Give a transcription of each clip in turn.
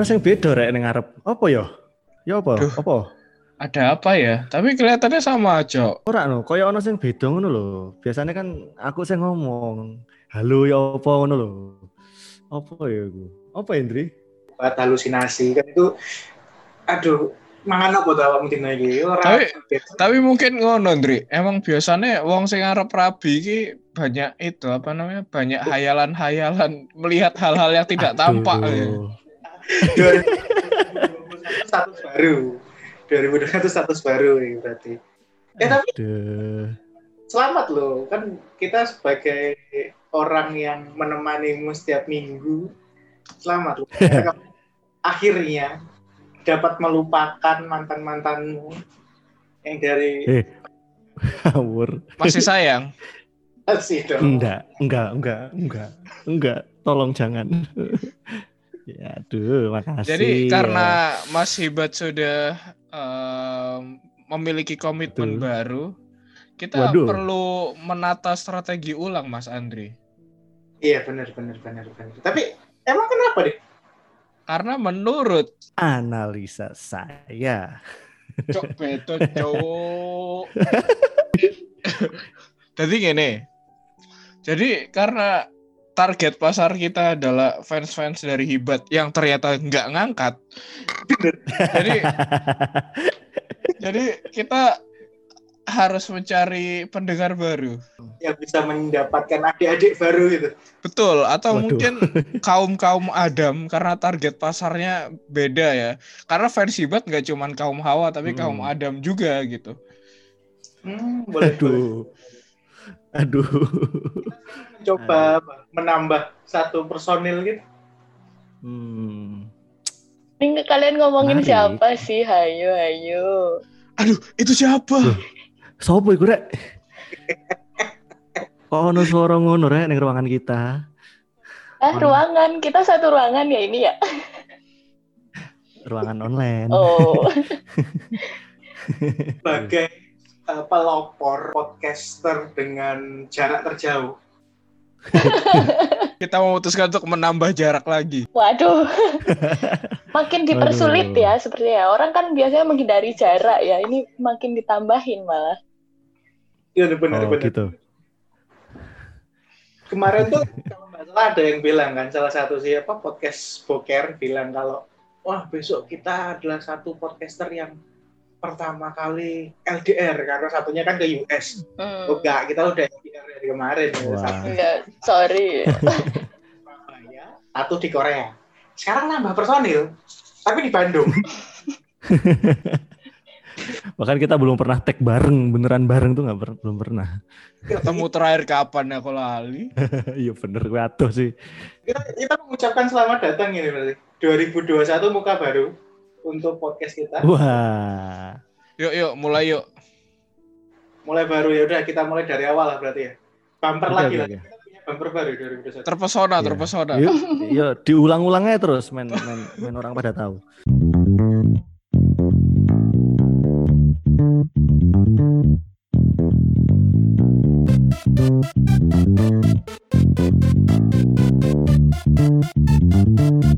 Ono sing beda rek ning ngarep. Apa ya? Ya apa? Duh. Apa? Ada apa ya? Tapi kelihatannya sama aja. Ora no, kaya ono sing beda ngono lho. Biasanya kan aku sing ngomong, "Halo ya apa ngono lho." Apa ya iku? Apa Indri? buat halusinasi kan itu aduh mangan apa tuh awakmu dina iki ora Tapi- Tapi mungkin ngono, Ndri. Emang biasanya wong sing arep rabi iki banyak itu apa namanya? Banyak hayalan-hayalan melihat hal-hal yang tidak tampak. ya. Aduh. 2021 status baru 2021 status baru ini berarti eh tapi Aduh. selamat loh kan kita sebagai orang yang menemanimu setiap minggu selamat loh akhirnya dapat melupakan mantan mantanmu yang dari Eh. Masih sayang. sih dong Enggak, enggak, enggak, enggak. Enggak, tolong jangan. Ya aduh, makasih. Jadi ya. karena Mas Hibat sudah em, memiliki komitmen Betul. baru, kita Waduh. perlu menata strategi ulang, Mas Andri. iya benar benar benar benar tapi emang kenapa deh Karena menurut analisa saya. Cok beto cok. Jadi gini. Jadi karena target pasar kita adalah fans-fans dari Hibat yang ternyata nggak ngangkat. jadi jadi kita harus mencari pendengar baru. yang bisa mendapatkan adik-adik baru gitu Betul, atau Waduh. mungkin kaum-kaum Adam karena target pasarnya beda ya. Karena fans Hibat nggak cuman kaum Hawa tapi Hmm. kaum Adam juga gitu. hmm, boleh boleh aduh. Coba menambah satu personil gitu Hmm. Ini kalian ngomongin siapa sih? Hayo, hayo. Aduh, itu siapa? Sopo iku rek? Kok ono suara ngono rek ning ruangan kita? Ah, Hmm. ruangan. Kita satu ruangan ya ini ya? Ruangan online. Oh. sebagai eh, pelopor podcaster dengan jarak terjauh Kita memutuskan untuk menambah jarak lagi. Waduh. makin dipersulit Waduh. ya sepertinya. Orang kan biasanya menghindari jarak ya. Ini makin ditambahin malah. iya benar Oh, benar gitu. kemarin tuh kalau nggak salah ada yang bilang kan salah satu siapa podcast boker bilang kalau wah besok kita adalah satu podcaster yang pertama kali LDR karena satunya kan ke US Hmm. oh enggak kita udah LDR dari kemarin ya. Satu Enggak, sorry. Surabaya satu di Korea sekarang nambah personil tapi di Bandung Bahkan kita belum pernah tag bareng, beneran bareng tuh nggak per- belum pernah. Ketemu terakhir kapan ya kalau Ali? Iya bener gue atuh sih. kita, kita mengucapkan selamat datang ini berarti 2021 muka baru untuk podcast kita Wah. Yuk, yuk, mulai yuk. mulai baru ya udah kita mulai dari awal lah berarti ya bumper Oke, lagi lah punya bumper baru 2021 Terpesona, Iya. terpesona. Yuk, yuk diulang-ulang aja terus, men, men, men orang pada tahu. Hebatkusa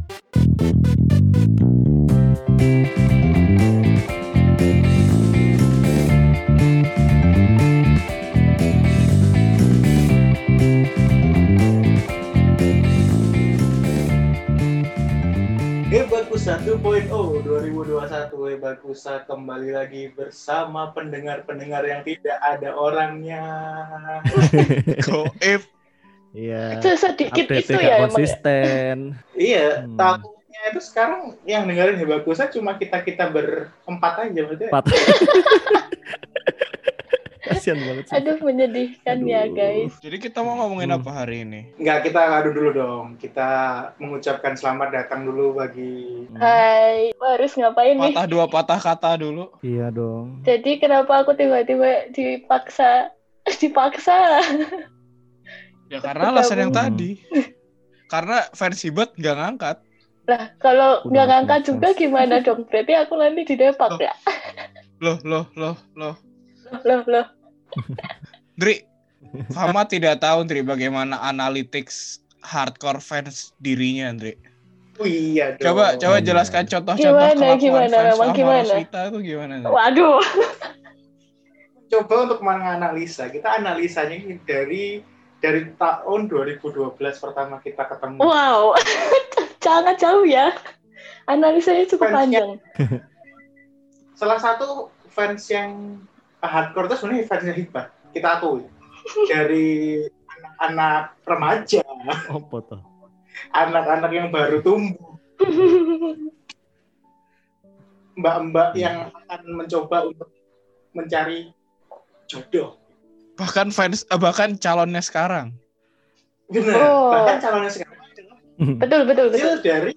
2.0 2021 Hebatkusa kembali lagi bersama pendengar-pendengar yang tidak ada orangnya Goib. Iya. Itu sedikit itu ya emang. ya. konsisten. iya Hmm. takutnya itu sekarang yang dengerin Hebatkusa cuma kita-kita berempat aja Empat. Kasian banget sih. Aduh menyedihkan ya Aduh. guys. Jadi kita mau ngomongin Hmm. apa hari ini? Enggak, kita ngadu dulu dong. Kita mengucapkan selamat datang dulu bagi Hmm. Hai, harus ngapain nih? Patah dua patah kata dulu. Iya dong. Jadi kenapa aku tiba-tiba dipaksa dipaksa? Ya karena alasan yang Hmm. tadi. Karena versi bot nggak ngangkat. Lah, kalau Udah nggak ngangkat make juga gimana dong? Berarti aku nanti didepak Oh. ya? Loh, loh, loh, loh. Loh, loh. Dri, Fama tidak tahu Dri bagaimana analytics hardcore fans dirinya, Dri. Oh iya dong. Coba coba jelaskan contoh-contoh Gimana, kelakuan gimana, fans memang gimana? Roswita itu gimana? Ndri? Waduh. Coba untuk menganalisa. Kita analisanya ini dari dari tahun 2012 pertama kita ketemu. Wow. Sangat jauh ya. Analisanya cukup Fansnya- panjang. Salah satu fans yang hardcore itu sebenarnya fansnya Hibah. Kita akui. Dari anak-anak remaja, Apa tuh? anak-anak yang baru tumbuh, mbak-mbak yang akan mencoba untuk mencari jodoh. Bahkan fans eh, bahkan calonnya sekarang. Benar. Oh. Bahkan calonnya sekarang adalah betul, betul, betul. hasil dari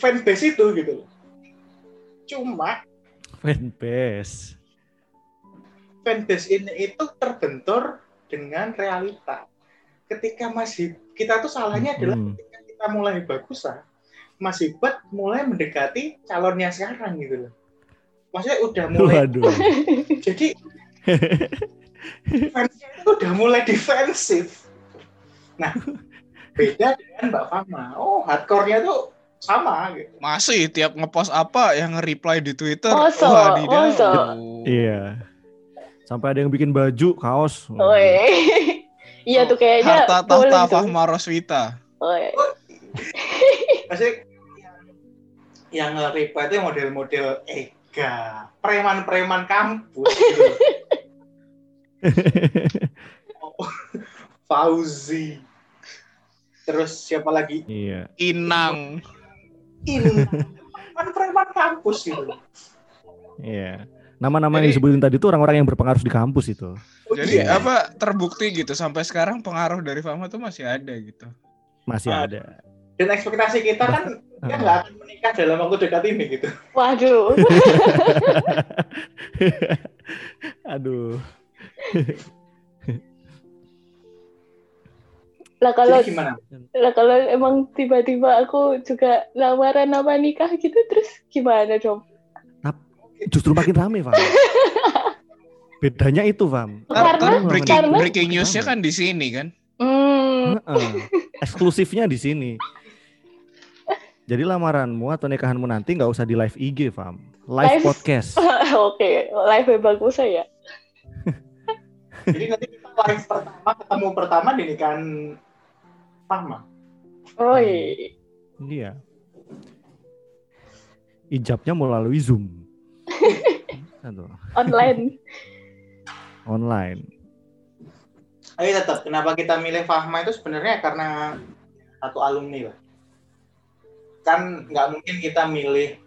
fanbase itu gitu loh. Cuma Fanbase. Fanbase ini itu terbentur dengan realita. Ketika masih kita tuh salahnya adalah Hmm. ketika kita mulai bagusan, Mas Hibat mulai mendekati calonnya sekarang gitu loh. Maksudnya udah mulai Waduh. jadi fansnya itu udah mulai defensif. Nah, beda dengan Mbak Fama. Oh, hardcore-nya tuh sama gitu. Masih tiap ngepost apa yang nge-reply di Twitter. Masa? wadidaw. Masa? Iya. Sampai ada yang bikin baju, kaos. Iya tuh kayaknya Harta tahta. Fahma Roswita. Maksudnya yang nge-reply itu model-model Ega, preman-preman kampus gitu. Oh, Fauzi. Terus siapa lagi? iya. Inang. In. Preman-preman kampus gitu. Iya. Nama-nama yang disebutin tadi itu orang-orang yang berpengaruh di kampus itu. Jadi iya. apa terbukti gitu sampai sekarang pengaruh dari Fahma tuh masih ada gitu. Masih Ah. ada. Dan ekspektasi kita kan dia nggak akan menikah dalam waktu dekat ini gitu. Waduh. Aduh. Lah kalau lah kalau emang tiba-tiba aku juga lamaran apa nikah gitu terus gimana dong? Justru makin rame, Fam. Bedanya itu, Fam. Karena- ntar breaking, karena- breaking newsnya kan di sini kan. Hmm. Heeh. Eksklusifnya di sini. Jadi lamaranmu atau nikahanmu nanti nggak usah di live IG, Fam. Live, Live. podcast. Oke, live bagus saya. Jadi nanti kita live pertama ketemu pertama di nikahan. Oh iya. Iya. Ijabnya melalui Zoom. Aduh, online. online. Tapi tetap kenapa kita milih Fahma itu sebenarnya karena satu alumni lah. Kan nggak mungkin kita milih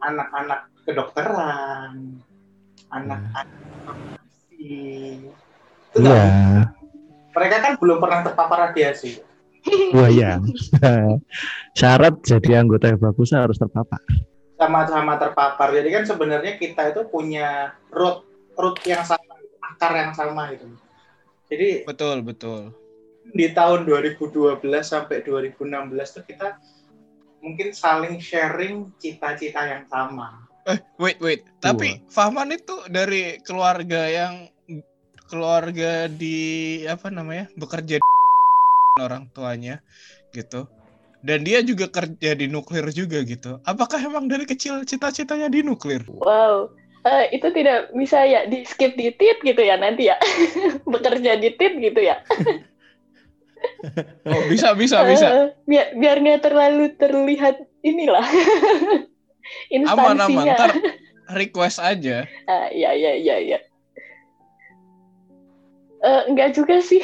anak-anak kedokteran, anak-anak. Itu nggak mungkin. Mereka kan belum pernah terpapar radiasi. Wah ya. Syarat jadi anggota yang bagus harus terpapar. Sama-sama terpapar. Jadi kan sebenarnya kita itu punya root root yang sama, akar yang sama gitu. Jadi Betul, betul. di tahun 2012 sampai 2016 tuh kita mungkin saling sharing cita-cita yang sama. Eh, wait, wait. Tapi Fahman itu dari keluarga yang keluarga di apa namanya? bekerja di orang tuanya gitu. Dan dia juga kerja di nuklir juga gitu. Apakah emang dari kecil cita-citanya di nuklir? Wow. Eh, itu tidak bisa ya di skip di tit gitu ya nanti ya. Bekerja di tit gitu ya. Oh, bisa, bisa, bisa. Eh, biar biar nggak terlalu terlihat inilah. Aman, aman. Instansinya. Ntar request aja. Ah, ya ya ya ya. Eh, enggak juga sih,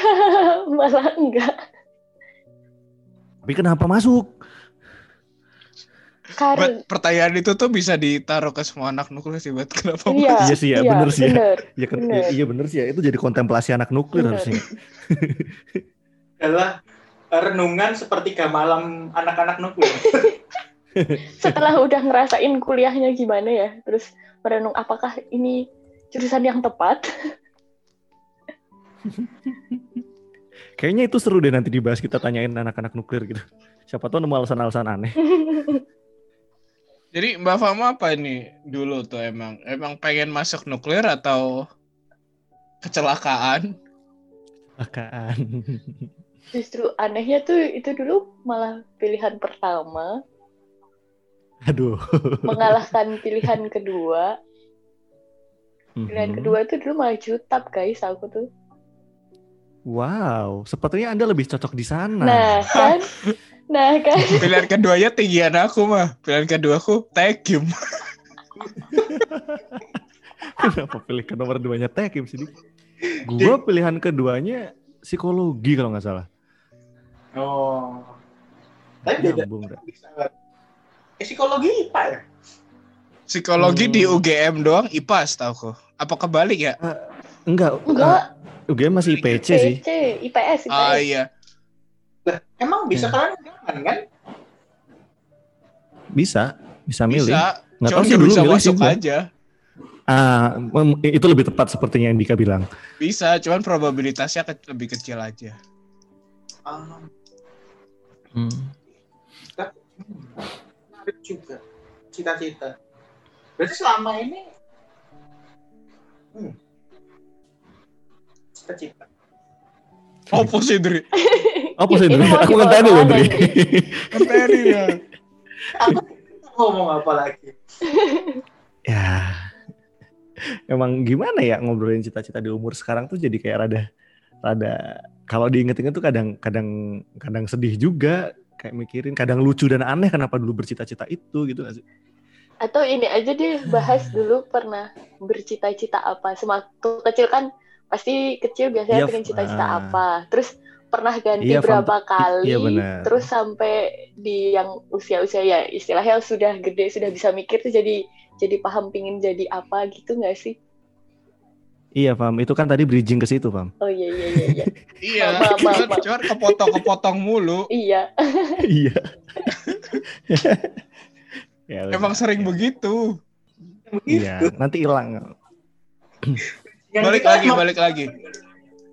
malah enggak. Tapi kenapa masuk? Buat pertanyaan itu tuh bisa ditaruh ke semua anak nuklir sih, buat kenapa? iya, Iya sih ya, bener sih ya. bener. Ya Bener. iya bener sih ya. Itu jadi kontemplasi anak nuklir Bener. harusnya. Adalah renungan sepertiga malam anak-anak nuklir. Setelah udah ngerasain kuliahnya gimana ya, terus merenung apakah ini jurusan yang tepat? Kayaknya itu seru deh nanti dibahas kita tanyain anak-anak nuklir gitu. Siapa tahu nemu alasan-alasan aneh. Jadi Mbak Fama apa ini dulu tuh emang? Emang pengen masuk nuklir atau kecelakaan? Akaan. Justru anehnya tuh itu dulu malah pilihan pertama Aduh. mengalahkan pilihan kedua. Pilihan Mhm. kedua itu dulu malah jutap guys aku tuh. Wow, sepertinya Anda lebih cocok di sana. Nah kan, nah kan. Pilihan keduanya tinggian aku mah. Pilihan keduaku Tekim. Kenapa pilih ke nomor duanya Tekim sih? Gua pilihan keduanya psikologi kalau nggak salah. Oh. Tapi beda. Nyambung. Eh, psikologi IPA ya? Psikologi Hmm. di UGM doang IPA setahu Apa kebalik ya? Enggak, Enggak, UGM masih IPC sih. PC, IPS, IPS. Ah iya. Lah, emang bisa Ya. kalian jangan kan? Bisa, bisa milih. Bisa. Nggak Cuma tahu sih dulu bisa milih sih masuk gua. aja. Ah, itu lebih tepat sepertinya yang Dika bilang. Bisa, cuman probabilitasnya ke- lebih kecil aja. Ah, Hmm. menarik juga. Cita-cita. Berarti selama ini hmm, cita-cita. Apa sih, Dri? Apa sih, Dri? Aku ngenteni loh, ke mana Dri. Ngenteni ya. Ngomong apa lagi? ya, emang gimana ya ngobrolin cita-cita di umur sekarang tuh jadi kayak rada, rada kalau diinget-inget tuh kadang, kadang, kadang sedih juga. Kayak mikirin, kadang lucu dan aneh kenapa dulu bercita-cita itu gitu gak sih? Atau ini aja deh bahas dulu pernah bercita-cita apa. Semakin kecil kan pasti kecil biasanya Iya, pengen cita-cita ah. apa. Terus pernah ganti Iya, berapa kali. Iya. Terus sampai di yang usia-usia ya istilahnya sudah gede sudah bisa mikir tuh jadi jadi paham pingin jadi apa gitu nggak sih? Iya, Fam. Itu kan tadi bridging ke situ, Fam. Oh iya iya iya iya. Iya, Maaf, maaf, cuman kepotong-kepotong mulu. iya. iya. ya, Emang sering begitu. Iya, nanti hilang. Yang Balik lagi, mau- balik lagi.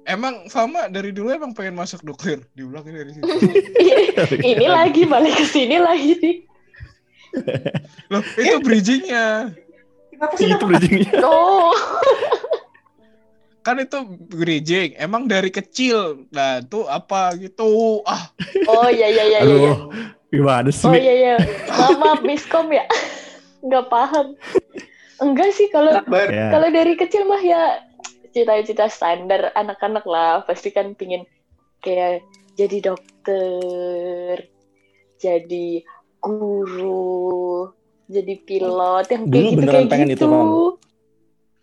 Emang Fama dari dulu emang pengen masuk nuklir? Diulang dari situ. ini lagi balik ke sini lagi nih. Loh, itu bridgingnya. Itu bridgingnya. Oh. Kan itu bridging. Emang dari kecil. Nah, itu apa gitu. Ah, Oh iya iya iya iya. iya. Aduh, gimana sih? Oh iya iya. Maaf, maaf miskom ya. Nggak paham. Enggak sih kalau? Ya. kalau dari kecil mah ya cita-cita standar anak-anak lah pasti kan pingin kayak jadi dokter, jadi guru, jadi pilot yang kayak Dulu gitu beneran kayak pengen gitu. itu, Bang.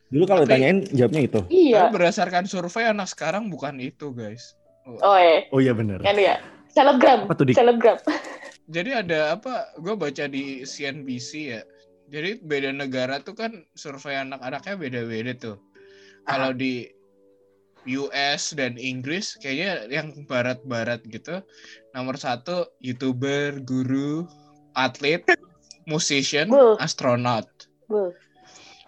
Dulu kalau Tapi- ditanyain jawabnya itu. Iya. tapi berdasarkan survei anak sekarang bukan itu, guys. Oh eh, Oh iya bener. kan ya. Selebgram, Apa tuh, Dik? selebgram. Jadi ada apa? Gue baca di CNBC ya. Jadi beda negara tuh kan survei anak-anaknya beda-beda tuh. Kalau di US dan Inggris kayaknya yang barat-barat gitu. Nomor satu youtuber, guru, atlet, musician, Buh. astronot. Buh.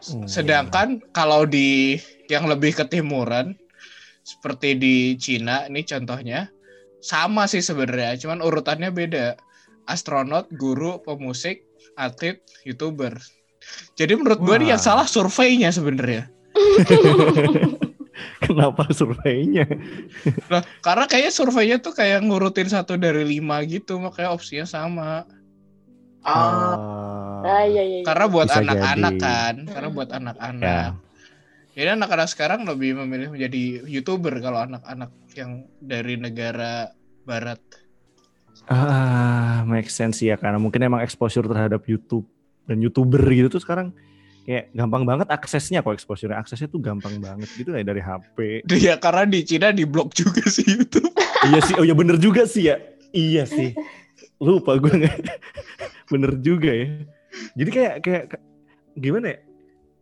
Hmm. Sedangkan kalau di yang lebih ketimuran seperti di Cina, ini contohnya sama sih sebenarnya, cuman urutannya beda. Astronot, guru, pemusik, atlet, youtuber. Jadi menurut gue yang salah surveinya sebenarnya. Kenapa surveinya? Lah, karena kayaknya surveinya tuh kayak ngurutin satu dari lima gitu, makanya opsinya sama. Ah, Ah iya iya. iya. Karena buat anak-anak jadi. kan, karena Hmm. buat anak-anak. Ya. Jadi anak-anak sekarang lebih memilih menjadi youtuber kalau anak-anak yang dari negara barat. Ah, make sense ya karena mungkin emang exposure terhadap YouTube dan youtuber gitu tuh sekarang kayak gampang banget aksesnya kok exposure aksesnya tuh gampang banget gitu ya dari HP. Iya karena di Cina di blok juga sih YouTube. iya sih, oh ya bener juga sih ya. Iya sih. Lupa gue nggak. bener juga ya. Jadi kayak kayak kayak- gimana ya?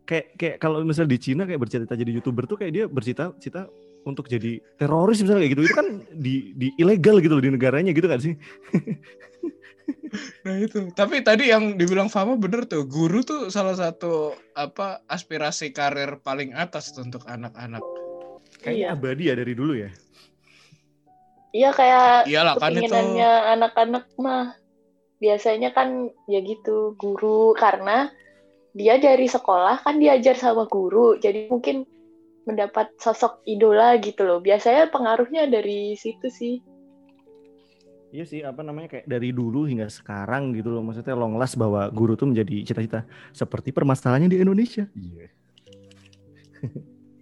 Kayak kayak kalau misalnya di Cina kayak bercita-cita jadi youtuber tuh kayak dia bercita-cita untuk jadi teroris misalnya kayak gitu itu kan di di ilegal gitu loh di negaranya gitu kan sih. Nah itu. Tapi tadi yang dibilang Fama bener tuh, guru tuh salah satu apa aspirasi karir paling atas tuh untuk anak-anak. Kayaknya Iya. abadi ya dari dulu ya. Iya kayak Iyalah kan itu. keinginannya anak-anak mah biasanya kan ya gitu guru karena dia dari sekolah kan diajar sama guru jadi mungkin mendapat sosok idola gitu loh biasanya pengaruhnya dari situ sih Iya sih, apa namanya kayak dari dulu hingga sekarang gitu loh. Maksudnya long last bahwa guru tuh menjadi cita-cita seperti permasalahannya di Indonesia. Iya.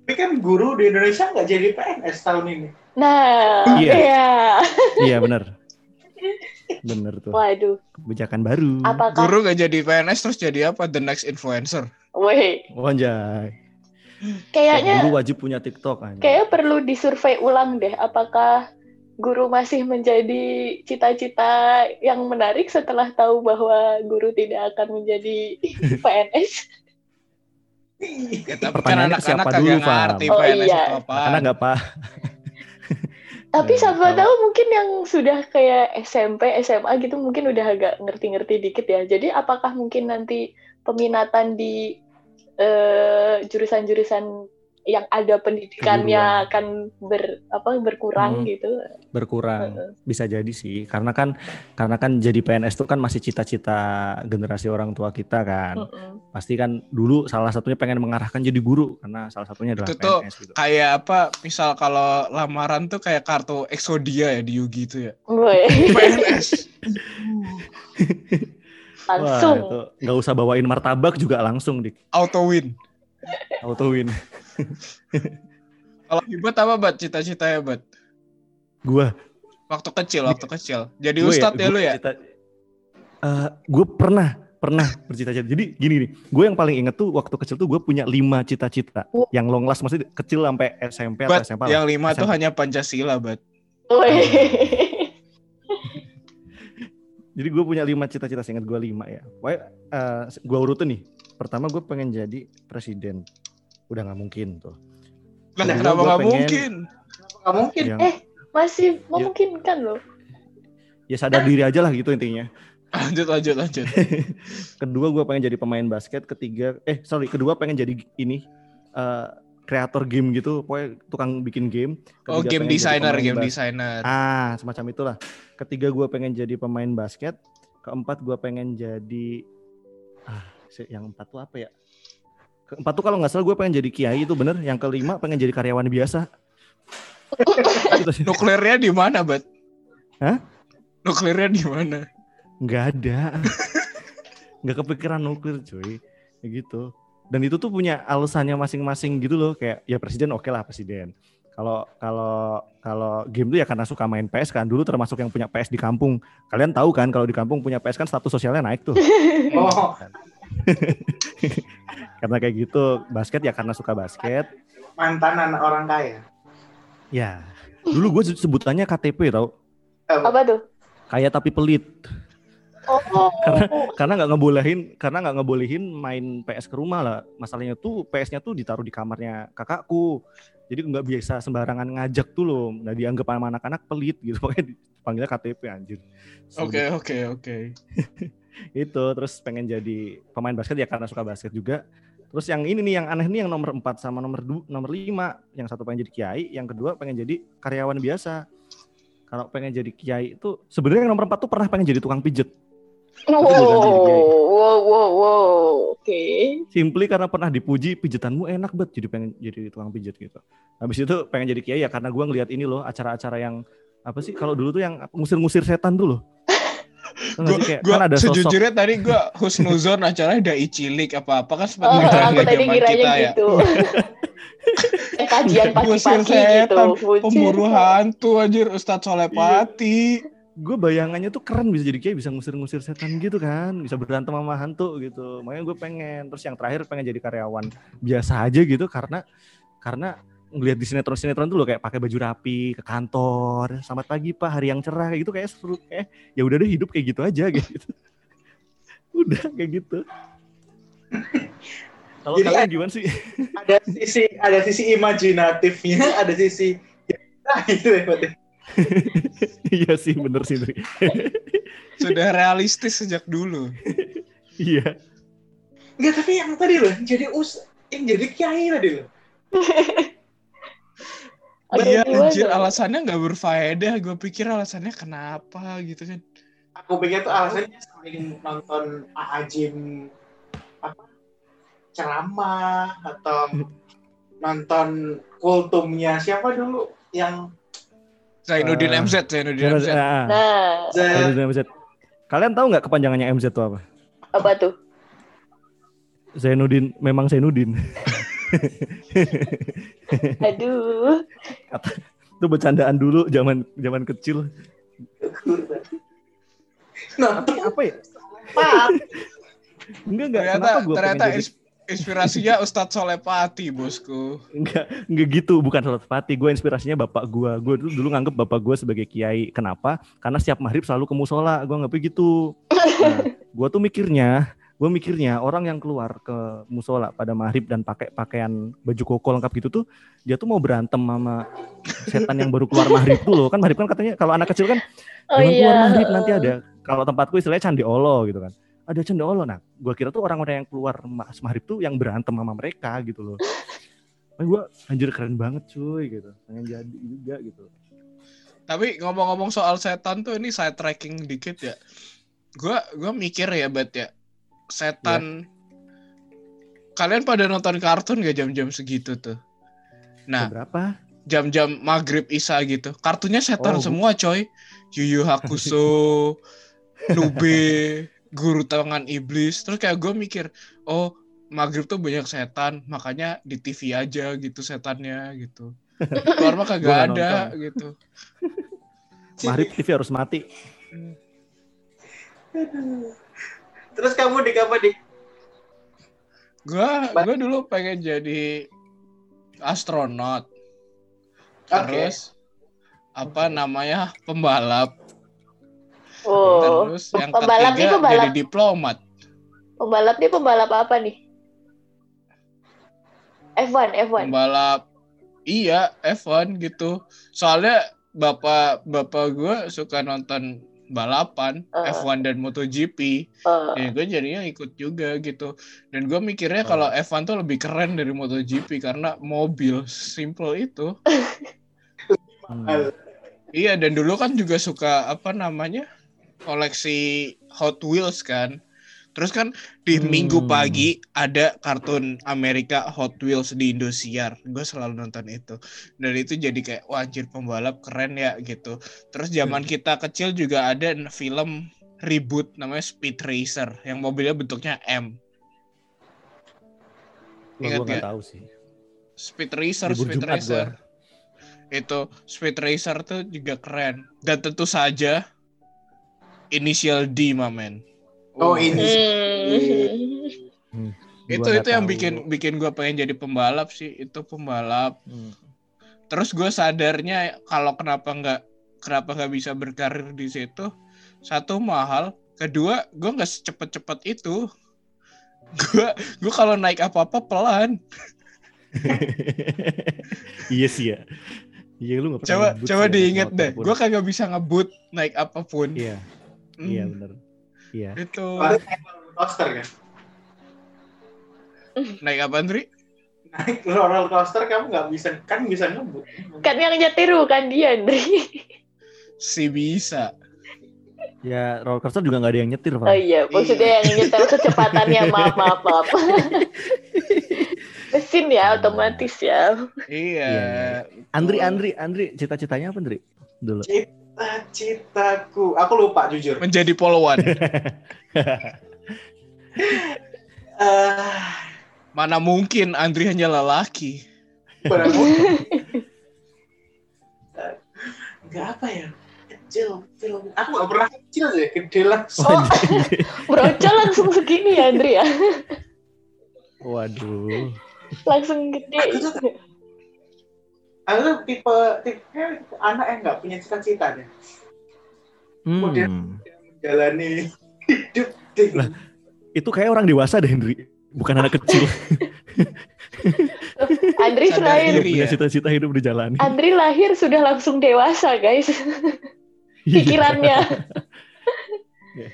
Tapi kan guru di Indonesia nggak jadi PNS tahun ini. Nah, Iya. iya. Iya benar. Bener tuh. Waduh, Kebijakan baru. apakah Guru gak jadi PNS terus jadi apa? The next influencer. Weh, Wanjay. kayaknya Guru wajib punya TikTok anjay. kayaknya perlu disurvei ulang deh apakah guru masih menjadi cita-cita yang menarik setelah tahu bahwa guru tidak akan menjadi PNS. Ya, tapi kan Pertanyaannya anak-anak siapa kagak dulu, ngerti Oh, PNS iya. apa. Karena nggak pak. Tapi Ya, siapa tahu mungkin yang sudah kayak SMP, SMA gitu mungkin udah agak ngerti-ngerti dikit ya. Jadi apakah mungkin nanti peminatan di eh, jurusan-jurusan yang ada pendidikannya akan ber apa berkurang Hmm. gitu? berkurang bisa jadi sih karena kan karena kan jadi PNS itu kan masih cita-cita generasi orang tua kita kan Mm-mm. pasti kan dulu salah satunya pengen mengarahkan jadi guru karena salah satunya adalah Itu tuh PNS gitu Kayak apa? Misal kalau lamaran tuh kayak kartu Exodia ya di Yugi itu ya. PNS. langsung. Wah, itu nggak usah bawain martabak juga langsung di Auto win. Auto win Kalau Hibat apa bat cita-citanya bat? gua Waktu kecil, waktu kecil. Jadi Gua ustadz ya, gua lu ya? cita- Eh, gue pernah pernah bercita-cita jadi gini nih gue yang paling inget tuh waktu kecil tuh gue punya lima cita-cita Oh. yang long last maksudnya kecil sampai SMP atau Bat, SMA lah. yang lima tuh hanya Pancasila, bat. Jadi gue punya lima cita-cita, seingat gue lima ya. Pokoknya uh, gue urutin nih. Pertama gue pengen jadi presiden. Udah nggak mungkin tuh. Lah Kedua, kenapa nggak pengen- mungkin? Nggak mungkin. Yang, Eh. Masih memungkinkan loh. ya sadar diri aja lah gitu intinya. Lanjut, lanjut, lanjut. Kedua gue pengen jadi pemain basket. Ketiga, eh sorry, kedua pengen jadi ini uh, kreator game gitu. Pokoknya tukang bikin game. Oh, Ketiga game pengen jadi designer, game bas- designer. Ah, semacam itulah. Ketiga gue pengen jadi pemain basket. Keempat gue pengen jadi ah, yang empat tuh apa ya? Keempat tuh kalau nggak salah gue pengen jadi kiai itu bener. Yang kelima pengen jadi karyawan biasa. Nuklirnya di mana, bat? Hah? Nuklirnya di mana? Nggak ada. Nggak kepikiran nuklir cuy. Ya gitu. Dan itu tuh punya alasannya masing-masing gitu loh. Kayak ya presiden oke lah presiden. Kalau kalau kalau game tuh ya karena suka main PS kan. Dulu termasuk yang punya PS di kampung. Kalian tahu kan kalau di kampung punya PS kan status sosialnya naik tuh. Oh, karena kayak gitu basket ya karena suka basket. mantan anak orang kaya. Ya. Dulu gue sebutannya KTP tau. Apa tuh? Kaya tapi pelit. Oh. karena nggak ngebolehin karena nggak ngebolehin main PS ke rumah lah masalahnya tuh PS-nya tuh ditaruh di kamarnya kakakku jadi nggak biasa sembarangan ngajak tuh loh nah dianggap sama anak-anak pelit gitu pokoknya dipanggilnya KTP anjir Oke, oke, oke. Itu terus pengen jadi pemain basket ya karena suka basket juga terus yang ini nih yang aneh nih yang nomor 4 sama nomor du, nomor 5 yang satu pengen jadi kiai yang kedua pengen jadi karyawan biasa kalau pengen jadi kiai itu sebenarnya yang nomor 4 tuh pernah pengen jadi tukang pijet Wow, wow, wow, wow. Oke. simply karena pernah dipuji pijetanmu enak banget jadi pengen jadi tukang pijet gitu. Habis itu pengen jadi kiai ya karena gua ngeliat ini loh acara-acara yang apa sih kalau dulu tuh yang ngusir-ngusir setan tuh loh. Kayak, gua kan ada sosok sejujurnya tadi gua husnuzon acaranya udah icilik apa-apa kan sempat Oh, aku tadi kita ya. gitu. Eh, Kajian pagi-pagi gitu. Pemburu hantu anjir Ustadz Solepati. gue bayangannya tuh keren bisa jadi kiai bisa ngusir-ngusir setan gitu kan bisa berantem sama hantu gitu makanya gue pengen terus yang terakhir pengen jadi karyawan biasa aja gitu karena karena ngelihat di sinetron-sinetron tuh loh kayak pakai baju rapi ke kantor selamat pagi pak hari yang cerah kayak gitu kayak seru eh ya udah deh hidup kayak gitu aja gitu udah kayak gitu kalau kalian ada- gimana sih Ada sisi ada sisi imajinatifnya, ada sisi nah itu ya iya sih bener sih. Sudah realistis sejak dulu. iya Enggak, tapi yang tadi loh, jadi us yang jadi kiai tadi loh. Ada Iya gimana? anjir alasannya nggak berfaedah. Gue pikir alasannya kenapa gitu kan. Aku pikir tuh alasannya sering nonton Pak Ajim apa ceramah atau nonton kultumnya siapa dulu yang Zainuddin Eh, MZ, Zainuddin MZ. Ah, Nah, Z Zainuddin MZ. Kalian tahu nggak kepanjangannya MZ itu apa? apa tuh? Zainuddin memang Zainuddin. Aduh. itu bercandaan dulu zaman zaman kecil. Nah, Tapi apa ya? Pak. Enggak enggak. Ternyata Kenapa gue ternyata jadi... ins- inspirasinya Ustadz Solepati, bosku. Enggak, enggak gitu, bukan salat pati. Gue inspirasinya bapak gue. Gue dulu, dulu nganggep bapak gue sebagai kiai. Kenapa? Karena setiap maghrib selalu ke musola. Gue nganggepnya gitu. Nah, gue tuh mikirnya, gue mikirnya orang yang keluar ke musola pada maghrib dan pakai pakaian baju koko lengkap gitu tuh, dia tuh mau berantem sama setan yang baru keluar maghrib tuh loh. Kan maghrib kan katanya kalau anak kecil kan Oh jangan iya. keluar maghrib nanti ada. Kalau tempatku istilahnya candi olo gitu kan. Ada candi olo. Nah, gue kira tuh orang-orang yang keluar ma- maghrib tuh yang berantem sama mereka gitu loh. Nah, gue anjir keren banget cuy gitu. Pengen jadi juga gitu. Tapi ngomong-ngomong soal setan tuh ini saya tracking dikit ya. Gua gua mikir ya, Bat ya. Setan Kalian pada nonton kartun gak jam-jam segitu tuh? Nah, Berapa? jam-jam maghrib isya gitu. Kartunya setan Oh. semua, coy. Yu Yu Hakusho, Nube, Guru Tangan Iblis. Terus kayak gue mikir, oh maghrib tuh banyak setan, makanya di TV aja gitu setannya gitu. Keluar mah kagak ada nonton. gitu. Maghrib TV harus mati. Terus kamu di apa di? Gua gua dulu pengen jadi astronot. Oke. Terus apa namanya? pembalap. Oh, Terus yang Pembalap ketiga pembalap. jadi diplomat. pembalap nih pembalap apa nih? F1, F1. Pembalap iya F1 gitu. Soalnya bapak bapak gue suka nonton balapan Uh. F1 dan MotoGP. Eh, Ya gue jadinya ikut juga gitu. Dan gue mikirnya Oh. kalau F1 tuh lebih keren dari MotoGP karena mobil simple itu. Hmm. Iya dan dulu kan juga suka apa namanya koleksi Hot Wheels kan. Terus kan di Hmm. minggu pagi ada kartun Amerika Hot Wheels di Indosiar. Gue selalu nonton itu. Dan itu jadi kayak wah anjir pembalap keren ya gitu. Terus zaman kita kecil juga ada film reboot namanya Speed Racer yang mobilnya bentuknya M. Ingat gue nggak? tahu sih. Speed Racer, Libur Speed Jumat Racer. Itu Speed Racer tuh juga keren. Dan tentu saja Initial D, mamen. Oh, ini. hmm. itu itu yang tahu. bikin bikin gue pengen jadi pembalap sih itu pembalap Hmm. terus gue sadarnya kalau kenapa nggak kenapa nggak bisa berkarir di situ satu mahal kedua gue nggak secepat-cepat itu gue gue kalau naik apa apa pelan iya sih ya. Iya lu nggak pernah coba ngebut coba ya, diinget motor deh gue kagak bisa ngebut naik apa pun Iya, Hmm, iya benar. Iya. itu coaster kan? naik apa Andri Naik roller coaster kamu nggak bisa kan bisa ngebut. Kan yang nyetir bukan dia, Andri. si bisa Ya roller coaster juga nggak ada yang nyetir, Pak. Oh iya, maksudnya yang nyetir kecepatannya maaf maaf maaf. Mesin ya, otomatis ya. iya Iya, Andri, Andri, Andri, cita-citanya apa, Andri? Dulu. Cita-citaku, aku lupa jujur. menjadi polwan Eh, mana mungkin Andri hanya lelaki berapa? Enggak apa ya? Kecil, film. Aku nggak pernah kecil sih, gede langsung. Oh, brocol langsung segini ya, Andri ya? Waduh. Langsung gede. Aku tuh Aku tipe tipe anak yang nggak punya cita-cita deh. Kemudian- Hmm. Menjalani hidup. Lah. Itu kayak orang dewasa deh, Hendri. Bukan anak kecil. Andri lahir, diri. punya ya. cita-cita hidup dijalani. Andri lahir sudah langsung dewasa, guys. Iya. Pikirannya.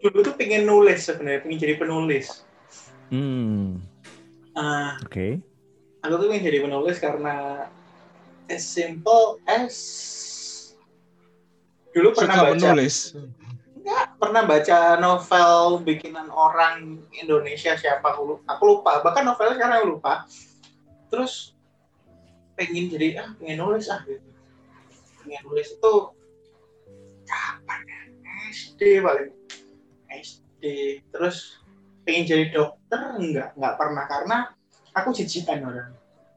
Dulu tuh pengen nulis sebenarnya, pengen jadi penulis. Hmm. Ah, Oke. Aku tuh pengen jadi penulis karena as simple as dulu pernah suka baca. menulis. Pernah baca novel bikinan orang Indonesia siapa aku lupa, aku lupa. Bahkan novelnya sekarang aku lupa. Terus pengen jadi ah pengen nulis ah gitu. Pengen nulis itu kapan ya? SD paling. SD terus pengen jadi dokter? Enggak enggak pernah. Karena aku jijikan orang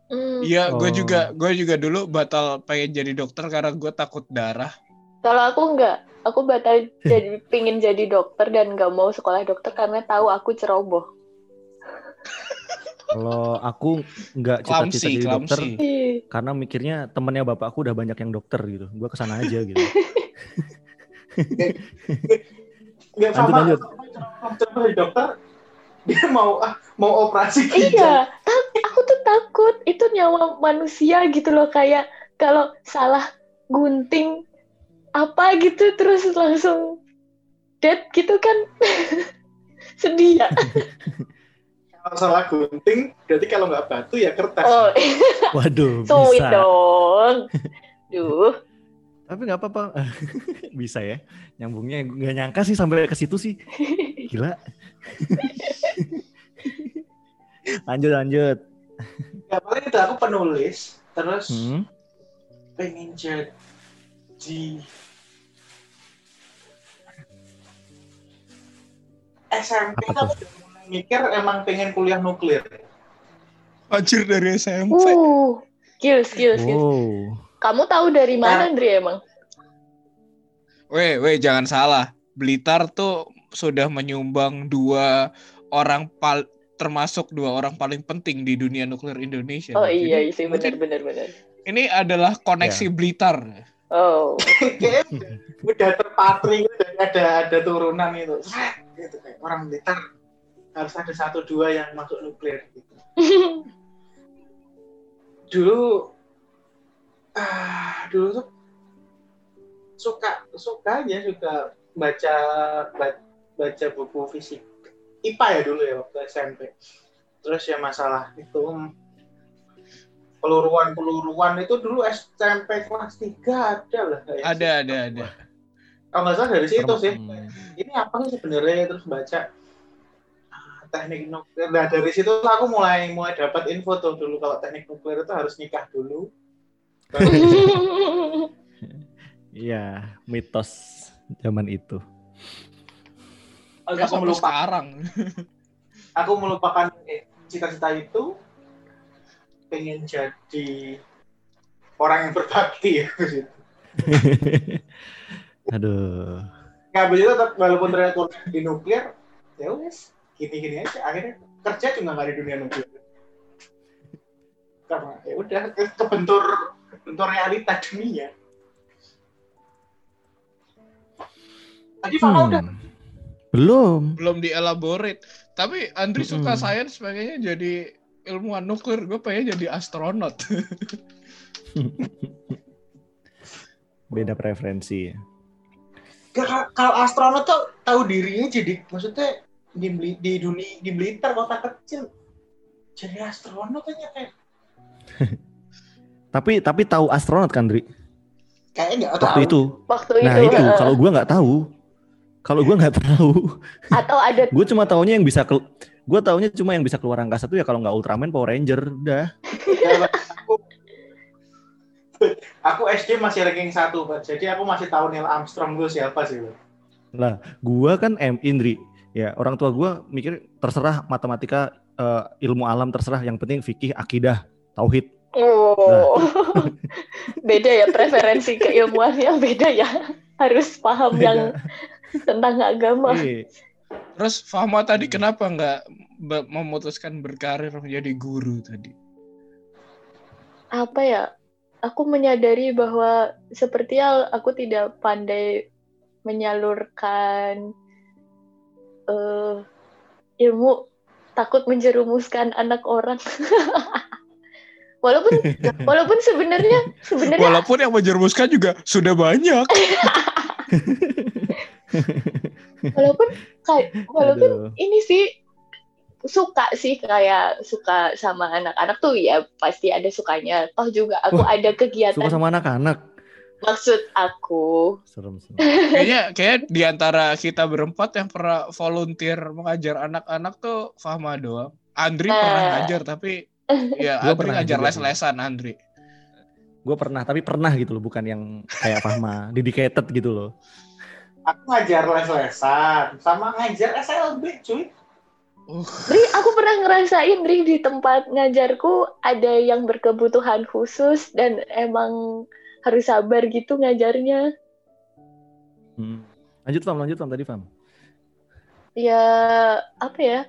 Hmm. Iya, gue Oh. juga gue juga dulu batal pengen jadi dokter karena gue takut darah. Kalau aku enggak, aku batal jadi pingin jadi dokter dan nggak mau sekolah dokter karena tahu aku ceroboh. Kalau aku nggak cita-cita jadi dokter klamsi. Ih, karena mikirnya temennya bapakku udah banyak yang dokter gitu. Gua ke sana aja gitu. Lanjut, sama lanjut. coba jadi dokter dia mau mau operasi ginjal Iya, tak- aku tuh takut itu nyawa manusia gitu loh kayak kalau salah gunting apa gitu terus langsung dead gitu kan sedih ya. kalau salah gunting berarti kalau nggak batu ya kertas Oh, Waduh, sweet bisa. dong. Duh. Tapi nggak apa-apa. bisa ya. Nyambungnya nggak nyangka sih sampai ke situ sih. Gila. lanjut lanjut. ya paling itu aku penulis terus Hmm. pengen jadi SMP Apa aku mulai mikir emang pengen kuliah nuklir Anjir dari SMP. Uh, skills, skills, skills. Wow. Kamu tahu dari mana, Andri emang? Weh, weh jangan salah. Blitar tuh sudah menyumbang dua orang pal termasuk dua orang paling penting di dunia nuklir Indonesia. Oh Jadi, iya, sih mungkin benar. Ini adalah koneksi Blitar. Oh. udah terpatri gitu, ada ada turunan itu gitu kayak orang Blitar harus ada satu dua yang masuk nuklir gitu dulu ah dulu tuh suka suka aja suka baca ba- baca buku fisik IPA ya dulu ya waktu SMP terus ya masalah itu peluruan peluruan itu dulu SMP kelas 3 ada lah kayak Ada, ada, ada. kalau nggak salah dari situ sih Hmm. ini apa sih sebenarnya terus baca ah, teknik nuklir nah dari situ aku mulai mulai dapat info tuh dulu kalau teknik nuklir itu harus nikah dulu Iya, mitos zaman itu. Aku sampai melupakan sekarang. aku melupakan eh, cita-cita itu. Pengen jadi orang yang berbakti. Ya Aduh. nggak begitu tetap walaupun ternyata di nuklir ya wes gini-gini aja. Akhirnya kerja juga nggak di dunia nuklir. Karena ya udah ke- kebentur kebentur realita dunia. Tadi Fala udah Hmm. Belum. Belum dielaborate. Tapi Andri suka Mm-mm. sains pengennya jadi ilmuwan nuklir. Gue pengen jadi astronot. Beda preferensi. Ka- kalau astronot tuh tahu dirinya jadi maksudnya di di dunia di Blitar kota kecil jadi astronot aja kayak Tapi tapi tahu astronot kan, Dri? kayaknya nggak tahu Waktu itu. Waktu Nah, itu, itu eh, kalau gua nggak tahu. Kalau gua nggak tahu. atau ada Gue cuma taunya yang bisa ke gue taunya cuma yang bisa keluar angkasa tuh ya kalau nggak Ultraman Power Ranger udah aku, aku SD masih ranking satu Pak. jadi aku masih tahu Neil Armstrong dulu siapa sih Pak. lah gua kan M Indri ya orang tua gua mikir terserah matematika eh, ilmu alam terserah yang penting fikih akidah tauhid Oh. beda ya preferensi keilmuannya beda ya. Harus paham Beda. yang tentang agama. Iya. Terus Fahma tadi kenapa nggak memutuskan berkarir menjadi guru tadi? Apa ya? Aku menyadari bahwa sepertinya aku tidak pandai menyalurkan eh, ilmu takut menjerumuskan anak orang. walaupun walaupun sebenarnya sebenarnya Walaupun yang menjerumuskan juga sudah banyak. walaupun kayak walaupun Aduh. ini sih suka sih kayak suka sama anak-anak tuh ya pasti ada sukanya toh juga aku Wah, ada kegiatan suka sama anak-anak maksud aku serem serem Kayaknya kayak di antara kita berempat yang pernah volunteer mengajar anak-anak tuh Fahma doang. Andri Eh. pernah ngajar tapi ya Gua Andri pernah ngajar les-lesan Andri. gue pernah tapi pernah gitu loh bukan yang kayak Fahma dedicated gitu loh Aku ngajar les-lesan sama ngajar SLB, cuy. Uh, Dri, aku pernah ngerasain Dri di tempat ngajarku ada yang berkebutuhan khusus dan emang harus sabar gitu ngajarnya. Hmm. lanjut Fam lanjut Fam tadi Fam Ya apa ya?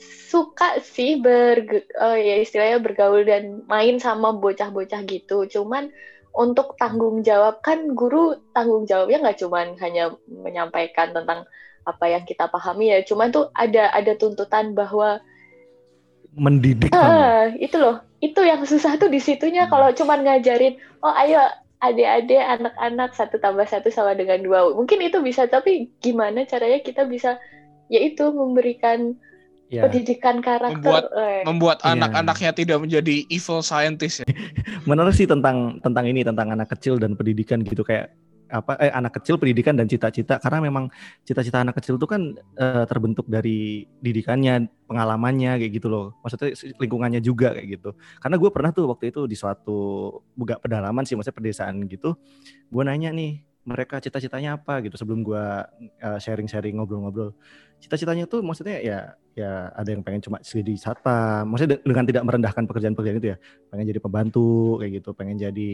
Suka sih berge, oh ya istilahnya bergaul dan main sama bocah-bocah gitu. Cuman untuk tanggung jawab kan guru tanggung jawabnya nggak cuman hanya menyampaikan tentang apa yang kita pahami ya, cuman tuh ada ada tuntutan bahwa mendidik? Ah, itu loh, itu yang susah tuh di situnya Hmm. kalau cuman ngajarin, oh ayo adik-adik anak-anak satu tambah satu sama dengan dua. Mungkin itu bisa, tapi gimana caranya kita bisa yaitu memberikan ya pendidikan karakter. Membuat- eh, membuat Iya. anak-anaknya tidak menjadi evil scientist ya. menarik sih tentang tentang ini tentang anak kecil dan pendidikan gitu kayak apa eh anak kecil pendidikan dan cita-cita karena memang cita-cita anak kecil itu kan eh, terbentuk dari didikannya pengalamannya kayak gitu loh maksudnya lingkungannya juga kayak gitu karena gue pernah tuh waktu itu di suatu buka pedalaman sih maksudnya pedesaan gitu gue nanya nih mereka cita-citanya apa gitu sebelum gue eh, sharing-sharing ngobrol-ngobrol. Cita-citanya tuh maksudnya ya ya ada yang pengen cuma jadi satpam maksudnya de- dengan tidak merendahkan pekerjaan-pekerjaan itu ya pengen jadi pembantu kayak gitu pengen jadi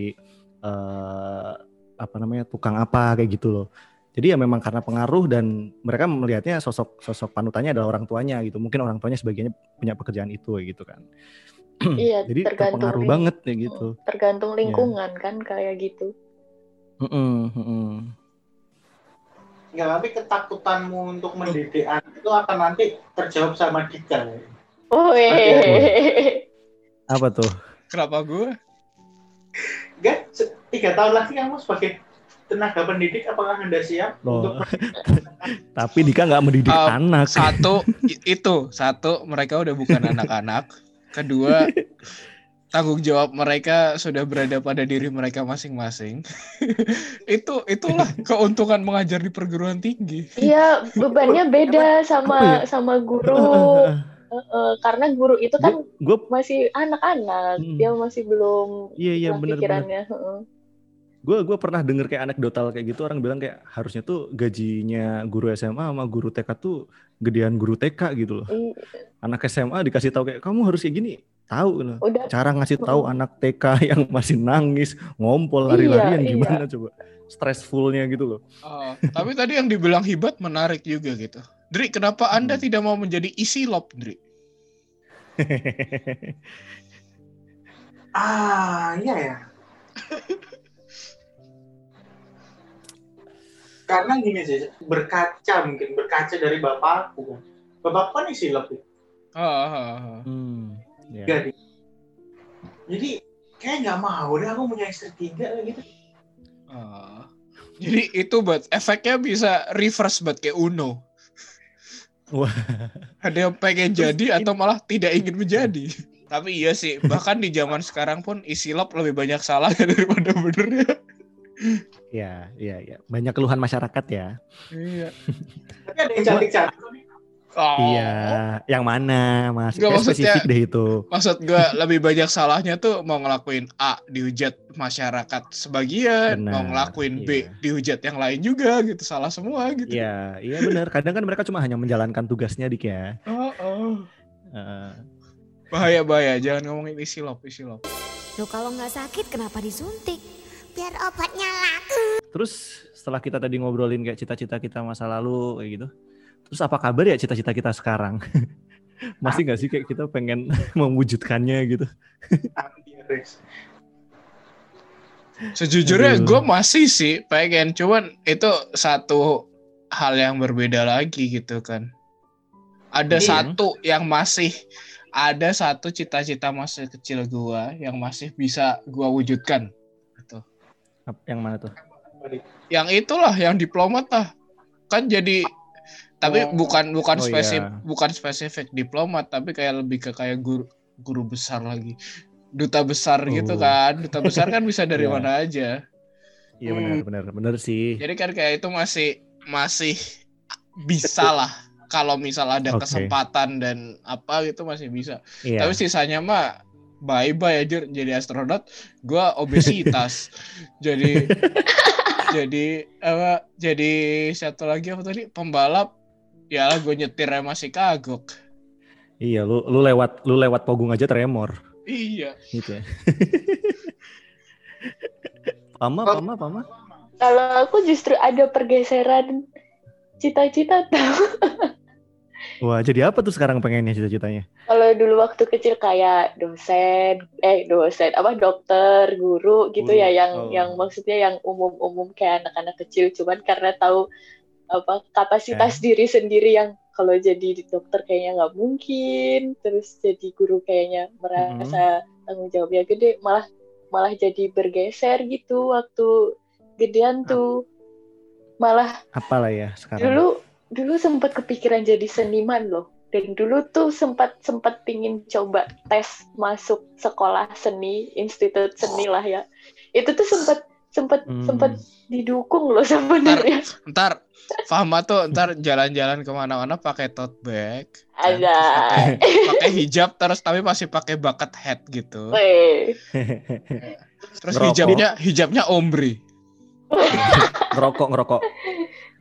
eh apa namanya tukang apa kayak gitu loh. Jadi ya memang karena pengaruh dan mereka melihatnya sosok sosok panutannya adalah orang tuanya gitu mungkin orang tuanya sebagiannya punya pekerjaan itu kayak gitu kan. Iya, jadi tergantung terpengaruh ling- banget kayak gitu. tergantung lingkungan kan kayak gitu. Enggak, tapi ketakutanmu untuk mendidik anak itu akan nanti terjawab sama Dika. Oh, apa tuh Kenapa gue? Enggak, se- tiga tahun lagi kamu sebagai tenaga pendidik apakah anda siap Loh. untuk tapi Dika nggak mendidik Uh, anak Satu itu, satu mereka udah bukan anak-anak. Kedua, tanggung jawab mereka sudah berada pada diri mereka masing-masing. itu itulah keuntungan mengajar di perguruan tinggi. Iya, bebannya beda sama Apa sama guru. Eh, eh, karena guru itu kan gue masih anak-anak, Hmm. dia masih belum iya iya bener-bener pikirannya. heeh. gue gue pernah denger kayak anekdotal kayak gitu orang bilang kayak harusnya tuh gajinya guru SMA sama guru TK tuh gedean guru TK gitu loh I- anak SMA dikasih tahu kayak kamu harus kayak gini tahu loh Udah cara ngasih tahu Mm. anak TK yang masih nangis ngompol Iya, lari-larian iya. gimana coba stressfulnya gitu loh Oh, tapi tadi yang dibilang hibat menarik juga gitu. Dri, kenapa Anda Hmm. tidak mau menjadi isi lop, Dri? ah iya ya karena gini sih berkaca mungkin berkaca dari bapakku kan bapakku kan isi lebih Ah, ah, ah. hmm, ya. jadi jadi kayak nggak mau deh aku punya istri tiga gitu Ah. Jadi itu buat efeknya bisa reverse buat kayak Uno. Wah. Ada yang pengen Terus jadi ini- atau malah tidak ingin menjadi. Tapi iya sih, bahkan di zaman sekarang pun isi lop lebih banyak salahnya daripada benernya. ya ya ya banyak keluhan masyarakat ya Iya. tapi ada yang cantik cantik Oh. iya yang mana mas Nggak, Kayak maksudnya- spesifik deh itu Maksud gue lebih banyak salahnya tuh mau ngelakuin A dihujat masyarakat sebagian, mau Benar, ngelakuin iya. B dihujat yang lain juga gitu, salah semua gitu. Iya, iya benar. Kadang kan mereka cuma hanya menjalankan tugasnya dik ya. Oh, oh. Heeh. Bahaya bahaya, jangan ngomongin isi lop, isi lop. Loh kalau nggak sakit kenapa disuntik? Biar obatnya laku. Terus setelah kita tadi ngobrolin kayak cita-cita kita masa lalu kayak gitu, terus apa kabar ya cita-cita kita sekarang? Masih nggak sih kayak kita pengen mewujudkannya gitu? Anti-Rex. Sejujurnya gue masih sih pengen, cuman itu satu hal yang berbeda lagi gitu kan. Ada Iya. satu yang masih ada satu cita-cita masa kecil gua yang masih bisa gua wujudkan. Gitu. Yang mana tuh? Yang itulah yang diplomat lah. Kan jadi tapi Oh. bukan bukan Oh, spesifik iya. bukan spesifik diplomat tapi kayak lebih ke kayak guru guru besar lagi. Duta besar gitu Oh. kan. Duta besar kan bisa dari Iya. mana aja. Iya benar, benar, benar sih. Jadi kan kayak itu masih masih bisa lah kalau misal ada Oke. kesempatan dan apa gitu masih bisa. Iya. Tapi sisanya mah bye bye aja jadi astronot gua obesitas jadi jadi apa jadi satu lagi apa tadi pembalap ya gue nyetirnya masih kagok Iya, lu lu lewat lu lewat pogung aja tremor iya gitu ya. pama, Oh. pama, pama. Kalau aku justru ada pergeseran cita-cita tahu. Wah, jadi apa tuh sekarang pengennya cita-citanya? Kalau dulu waktu kecil kayak dosen, eh dosen apa dokter, guru gitu Guru, ya yang oh. yang maksudnya yang umum-umum kayak anak-anak kecil cuman karena tahu apa kapasitas diri sendiri yang kalau jadi dokter kayaknya nggak mungkin, terus jadi guru kayaknya merasa tanggung jawabnya gede, malah malah jadi bergeser gitu waktu gedean tuh. Malah Apalah ya sekarang? dulu dulu sempat kepikiran jadi seniman loh. Dan dulu tuh sempat sempat pingin coba tes masuk sekolah seni institut seni lah ya. Itu tuh sempat sempat Hmm. sempat didukung loh sebenarnya. Ntar Fahma tuh ntar jalan-jalan ke mana-mana pakai tote bag kan? ada. Pakai hijab terus tapi masih pakai bucket hat gitu. Weh, terus Ngerokok. hijabnya hijabnya ombre ngerokok, ngerokok,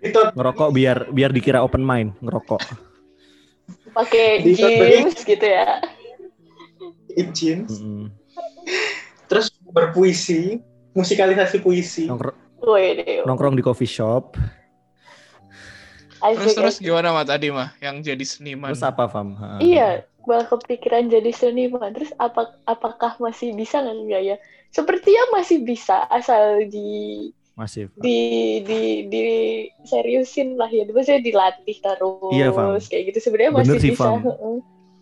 Itu ngerokok biar biar dikira open mind, ngerokok. pakai jeans gitu ya izin, Mm-mm. terus berpuisi, musikalisasi puisi. Wih, nongkrong di coffee shop. asik, terus terus gimana mah tadi mah yang jadi seniman Terus apa, Fam? Ha. Iya, malah kepikiran jadi seniman. Terus apa apakah masih bisa nggak ya? Sepertinya masih bisa asal di Masih. Fam. di di di seriusin lah ya. Maksudnya dilatih terus Iya, Fam. kayak gitu. Sebenarnya Bener masih sih, bisa. Fam. heeh.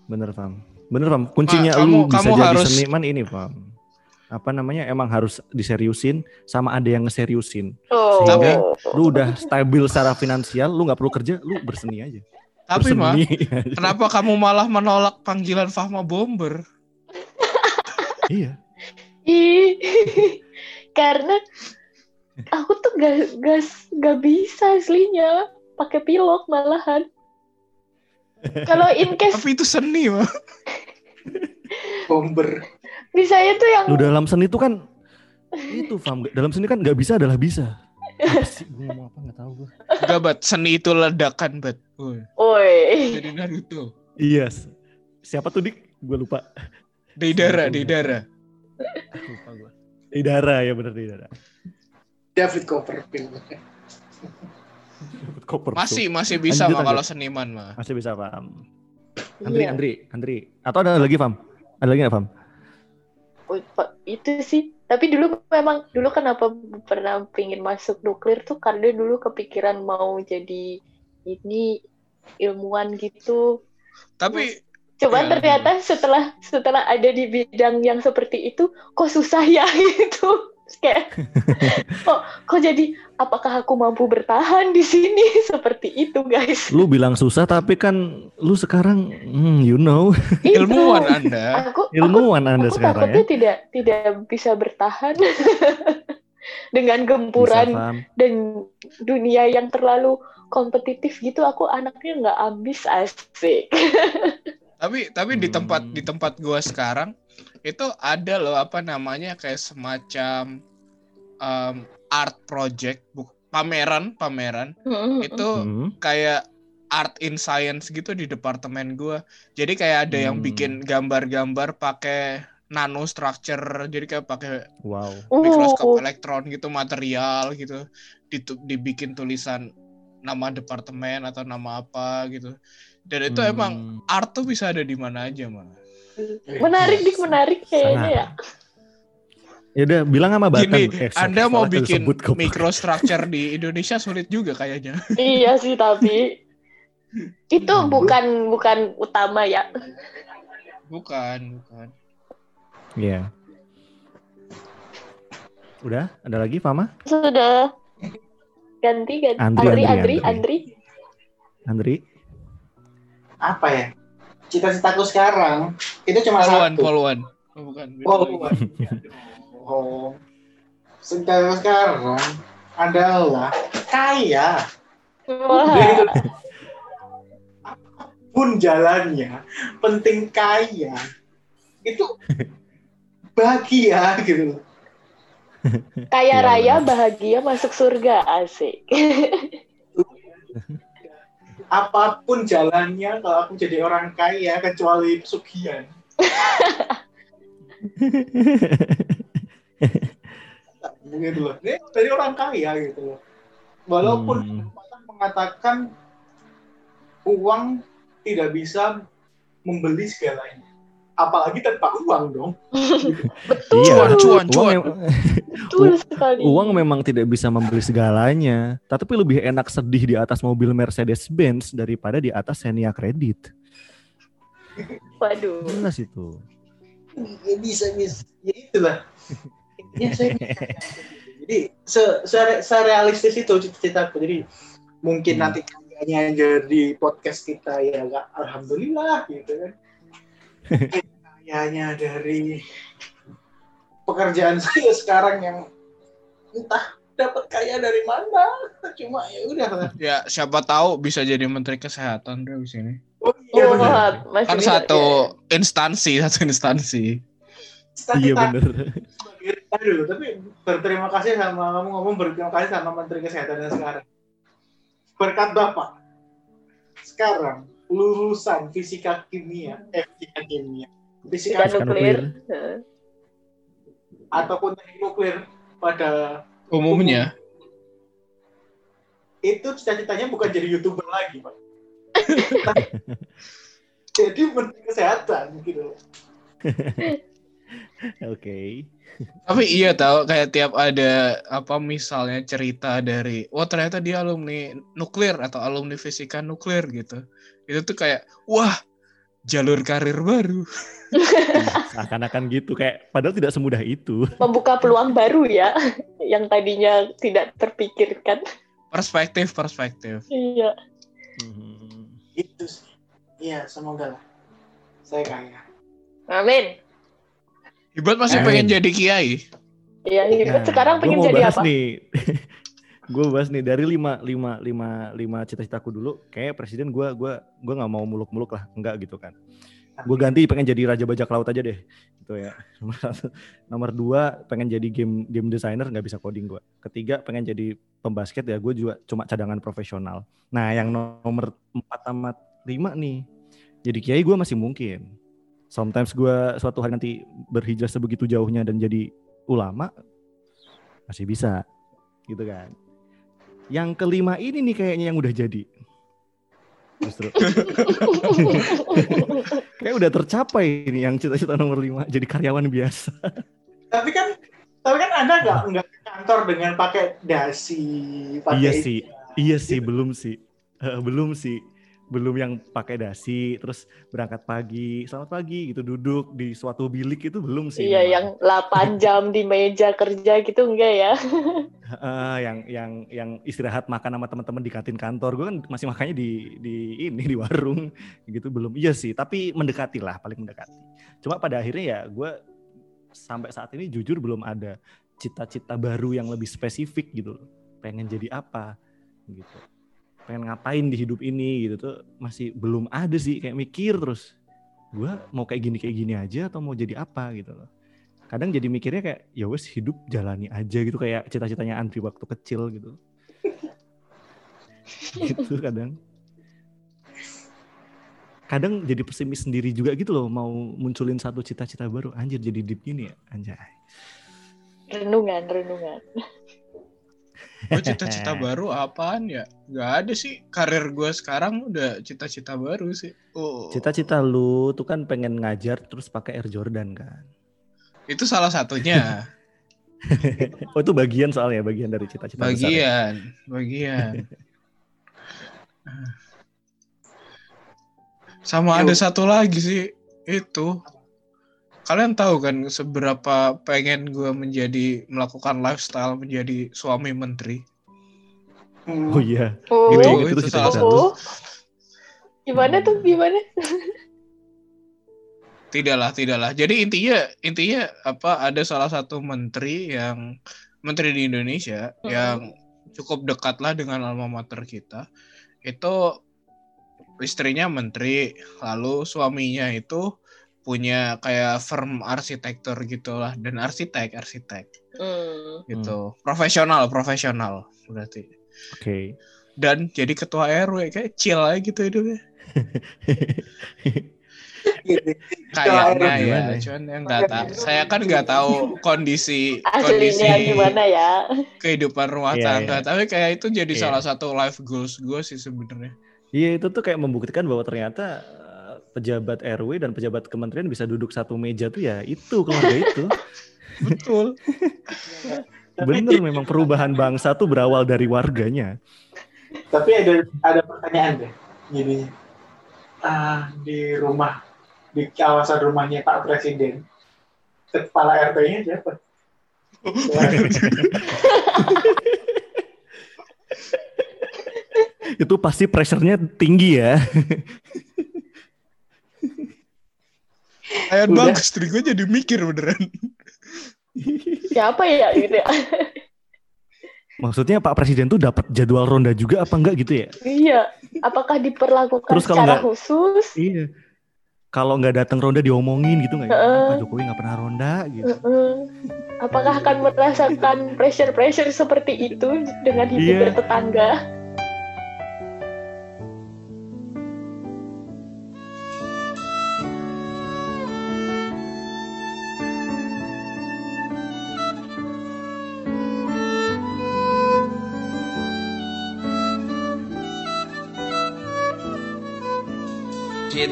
Bener, Fam. Bener, Fam. Kuncinya Ma, kamu- lu bisa kamu jadi harus- seniman ini, Fam. Apa namanya? Emang harus diseriusin sama ada yang ngeseriusin. Oh. Sehingga Lu udah stabil secara finansial, lu nggak perlu kerja, lu berseni aja. tapi mah kenapa kamu malah menolak panggilan Fahma Bomber iya. Karena aku tuh gak, gak, gak bisa aslinya pakai pilok malahan. Kalau in case tapi itu seni mah Bomber. bisanya tuh yang Lu dalam seni itu kan itu, Fam. Dalam seni kan nggak bisa adalah bisa. Apa sih? Gue ngomong apa nggak tahu gue. Enggak, bat seni itu ledakan bat Woi. jadi Naruto Iya. Siapa tuh dik? Gue lupa. Deidara Deidara Lupa gue. Idara ya bener Idara. David Copperfield. Koper. masih masih bisa Lanjut, mah lanjut. kalau seniman mah Masih bisa paham. Andri, Iya. Andri, Andri. Atau ada lagi, Fam? Ada lagi nggak, Fam? Oh, Pak, itu sih tapi dulu memang dulu kenapa pernah pingin masuk nuklir tuh karena dulu kepikiran mau jadi ini ilmuwan gitu tapi coba Ya. ternyata setelah setelah ada di bidang yang seperti itu kok susah ya gitu kayak kok kok jadi apakah aku mampu bertahan di sini? Seperti itu guys. Lu bilang susah tapi kan lu sekarang hmm, you know. Itu. ilmuwan anda. Aku aku ilmuwan Anda aku sekarang takutnya ya. tidak tidak bisa bertahan. Dengan gempuran dan dunia yang terlalu kompetitif gitu aku anaknya nggak ambis asik. Tapi tapi di tempat Hmm. di tempat gua sekarang itu ada loh apa namanya kayak semacam um, art project bu- pameran pameran itu Hmm. kayak art in science gitu di departemen gua jadi kayak ada yang Hmm. bikin gambar-gambar pakai nanostructure jadi kayak pakai Wow. mikroskop Uh, elektron gitu material gitu Ditu- dibikin tulisan nama departemen atau nama apa gitu dan itu Hmm. emang art tuh bisa ada di mana aja mah menarik dik menarik kayaknya ya Ya udah bilang sama Batan. gini Eh, anda mau bikin microstructure di Indonesia sulit juga kayaknya iya sih tapi itu bukan bukan utama ya bukan bukan Iya. Udah, ada lagi Fama? sudah ganti ganti Andri, Andri Andri, Andri Andri. Andri Andri? Apa ya? Cita-citaku sekarang itu cuma poluan satu. poluan oh, bukan beda Oh, oh. Sekarang sekarang adalah kaya. Wah, Pun jalannya penting kaya. Itu bahagia gitu loh. Kaya Iya, raya bahagia masuk surga asik. Apa pun jalannya kalau aku jadi orang kaya kecuali pesugihan. gitu loh. Ini dari orang kaya gitu loh. Walaupun Hmm. mengatakan uang tidak bisa membeli segalanya. Apalagi tanpa uang dong. Betul. Iya, Cuan, cuan, uang, Betul sekali. uang memang tidak bisa membeli segalanya, tapi lebih enak sedih di atas mobil Mercedes-Benz daripada di atas Xenia kredit. Waduh. Jelas itu. Ya bisa bisa. Ya itulah. Ya saya jadi se, se, serealistis itu cita-citaku. Jadi mungkin Hmm. nanti kayaknya jadi podcast kita ya nggak alhamdulillah gitu kan. Kayaknya dari pekerjaan saya sekarang yang entah dapat kaya dari mana. Cuma ya udah lah. Ya siapa tahu bisa jadi menteri kesehatan di sini. Oh iya Oh, benar. masih Kan bisa, satu ya. instansi, satu instansi. Iya sebagai dulu tapi berterima kasih sama kamu ngomong berterima kasih sama Menteri Kesehatan yang sekarang berkat Bapak sekarang lulusan fisika kimia eh fisika kimia fisika Fisika nuklir. nuklir. Ataupun teknik nuklir pada Umumnya. itu cita-citanya bukan jadi youtuber lagi pak jadi Menteri Kesehatan gitu Oke. Tapi iya tahu kayak tiap ada apa misalnya cerita dari wah ternyata dia alumni nuklir atau alumni fisika nuklir gitu. Itu tuh kayak wah jalur karir baru. Seakan-akan gitu kayak padahal tidak semudah itu. Membuka peluang baru ya, yang tadinya tidak terpikirkan. Perspektif perspektif. Iya. Hmm. itu sih iya semoga lah saya kaya Amin. Ibat masih Amin. pengen jadi kiai. Iya, Hibet Nah, sekarang pengen jadi bahas apa? nih. gue bahas nih dari lima lima lima lima cita-citaku dulu. Kayak presiden gue gua gua nggak mau muluk-muluk lah, enggak gitu kan. Gue ganti pengen jadi raja bajak laut aja deh, gitu ya. Nomor satu, nomor dua pengen jadi game game designer nggak bisa coding gue. Ketiga pengen jadi pembasket ya gue juga cuma cadangan profesional. Nah yang nomor empat sama lima nih, jadi kiai gue masih mungkin. Sometimes gue suatu hari nanti berhijrah sebegitu jauhnya dan jadi ulama masih bisa gitu kan. Yang kelima ini nih kayaknya yang udah jadi. Justru kayak udah tercapai ini yang cita-cita nomor lima jadi karyawan biasa. tapi kan tapi kan anda nggak nggak ke kantor dengan pakai dasi pakai Iya sih, iya sih belum sih, Eh, belum sih, belum yang pakai dasi terus berangkat pagi, selamat pagi gitu duduk di suatu bilik itu belum sih. Iya, memang. yang 8 jam di meja kerja gitu enggak ya? Eh, yang yang yang istirahat makan sama teman-teman di kantin kantor gue kan masih makannya di di ini di warung gitu belum iya sih tapi mendekati lah paling mendekati cuma pada akhirnya ya gue sampai saat ini jujur belum ada cita-cita baru yang lebih spesifik gitu loh. pengen jadi apa gitu pengen ngapain di hidup ini gitu tuh masih belum ada sih kayak mikir terus gue mau kayak gini kayak gini aja atau mau jadi apa gitu loh. Kadang jadi mikirnya kayak ya wes hidup jalani aja gitu kayak cita-citanya Andri waktu kecil gitu. Gitu kadang. Kadang jadi pesimis sendiri juga gitu loh mau munculin satu cita-cita baru anjir jadi deep gini ya? Anjay. Renungan, renungan. Gue cita-cita baru apaan ya? Gak ada sih. Karir gue sekarang udah cita-cita baru sih. Oh. cita-cita lu tuh kan pengen ngajar terus pakai Air Jordan kan Itu salah satunya. oh itu bagian soalnya bagian dari cita-cita besar ya? bagian, bagian. Sama ada satu lagi sih itu. Kalian tahu kan seberapa pengen gue menjadi melakukan lifestyle menjadi suami menteri? Hmm. oh iya Oh, gitu Oh, gitu itu tuh salah satu. oh. Gimana tuh, gimana? Tidaklah, tidaklah. Jadi intinya intinya apa ada salah satu menteri yang menteri di Indonesia Hmm. yang cukup dekatlah dengan alma mater kita. Itu istrinya menteri, lalu suaminya itu punya kayak firm arsitektur gitulah dan arsitek arsitek Hmm. gitu profesional profesional berarti Oke. dan jadi ketua RW kayak chill aja gitu hidupnya Gitu. kayaknya RW. ya ya? cuman yang nggak tahu saya kan nggak tahu kondisi Aslinya kondisi gimana ya? kehidupan rumah Iya, tangga iya. tapi kayak itu jadi Iya. salah satu life goals gue sih sebenarnya Iya itu tuh kayak membuktikan bahwa ternyata pejabat RW dan pejabat kementerian bisa duduk satu meja tuh ya itu keluarga itu. betul Bener memang perubahan bangsa tuh berawal dari warganya. Tapi ada ada pertanyaan deh. Gini. Ah, di rumah di kawasan rumahnya Pak Presiden. Kepala RT-nya siapa? Itu pasti pressure-nya tinggi ya. Kayak Udah. bagus istri gue jadi mikir beneran Siapa ya gitu ya? Maksudnya Pak Presiden tuh dapat jadwal ronda juga apa enggak gitu ya? Iya. Apakah diperlakukan Terus kalau secara nggak- khusus? Iya. Kalau nggak datang ronda diomongin gitu nggak? ya? Heeh. Pak Jokowi nggak pernah ronda gitu. Heeh. Apakah akan merasakan pressure-pressure seperti itu dengan hidup Iya. bertetangga?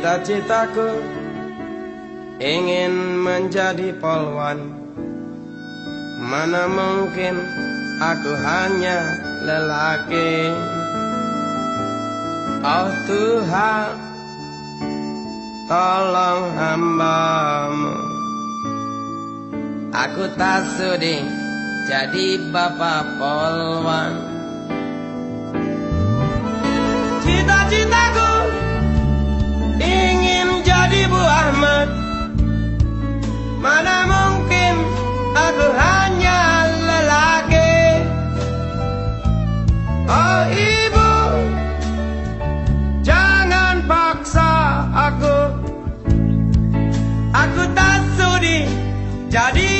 Cita-citaku ingin menjadi polwan. Mana mungkin aku hanya lelaki? Oh Tuhan Tolong hambamu. Aku tak sudi jadi bapak polwan. Cita-cita jadi Bu Ahmad Mana mungkin aku hanya lelaki? Oh ibu Jangan paksa aku. Aku tak sudi jadi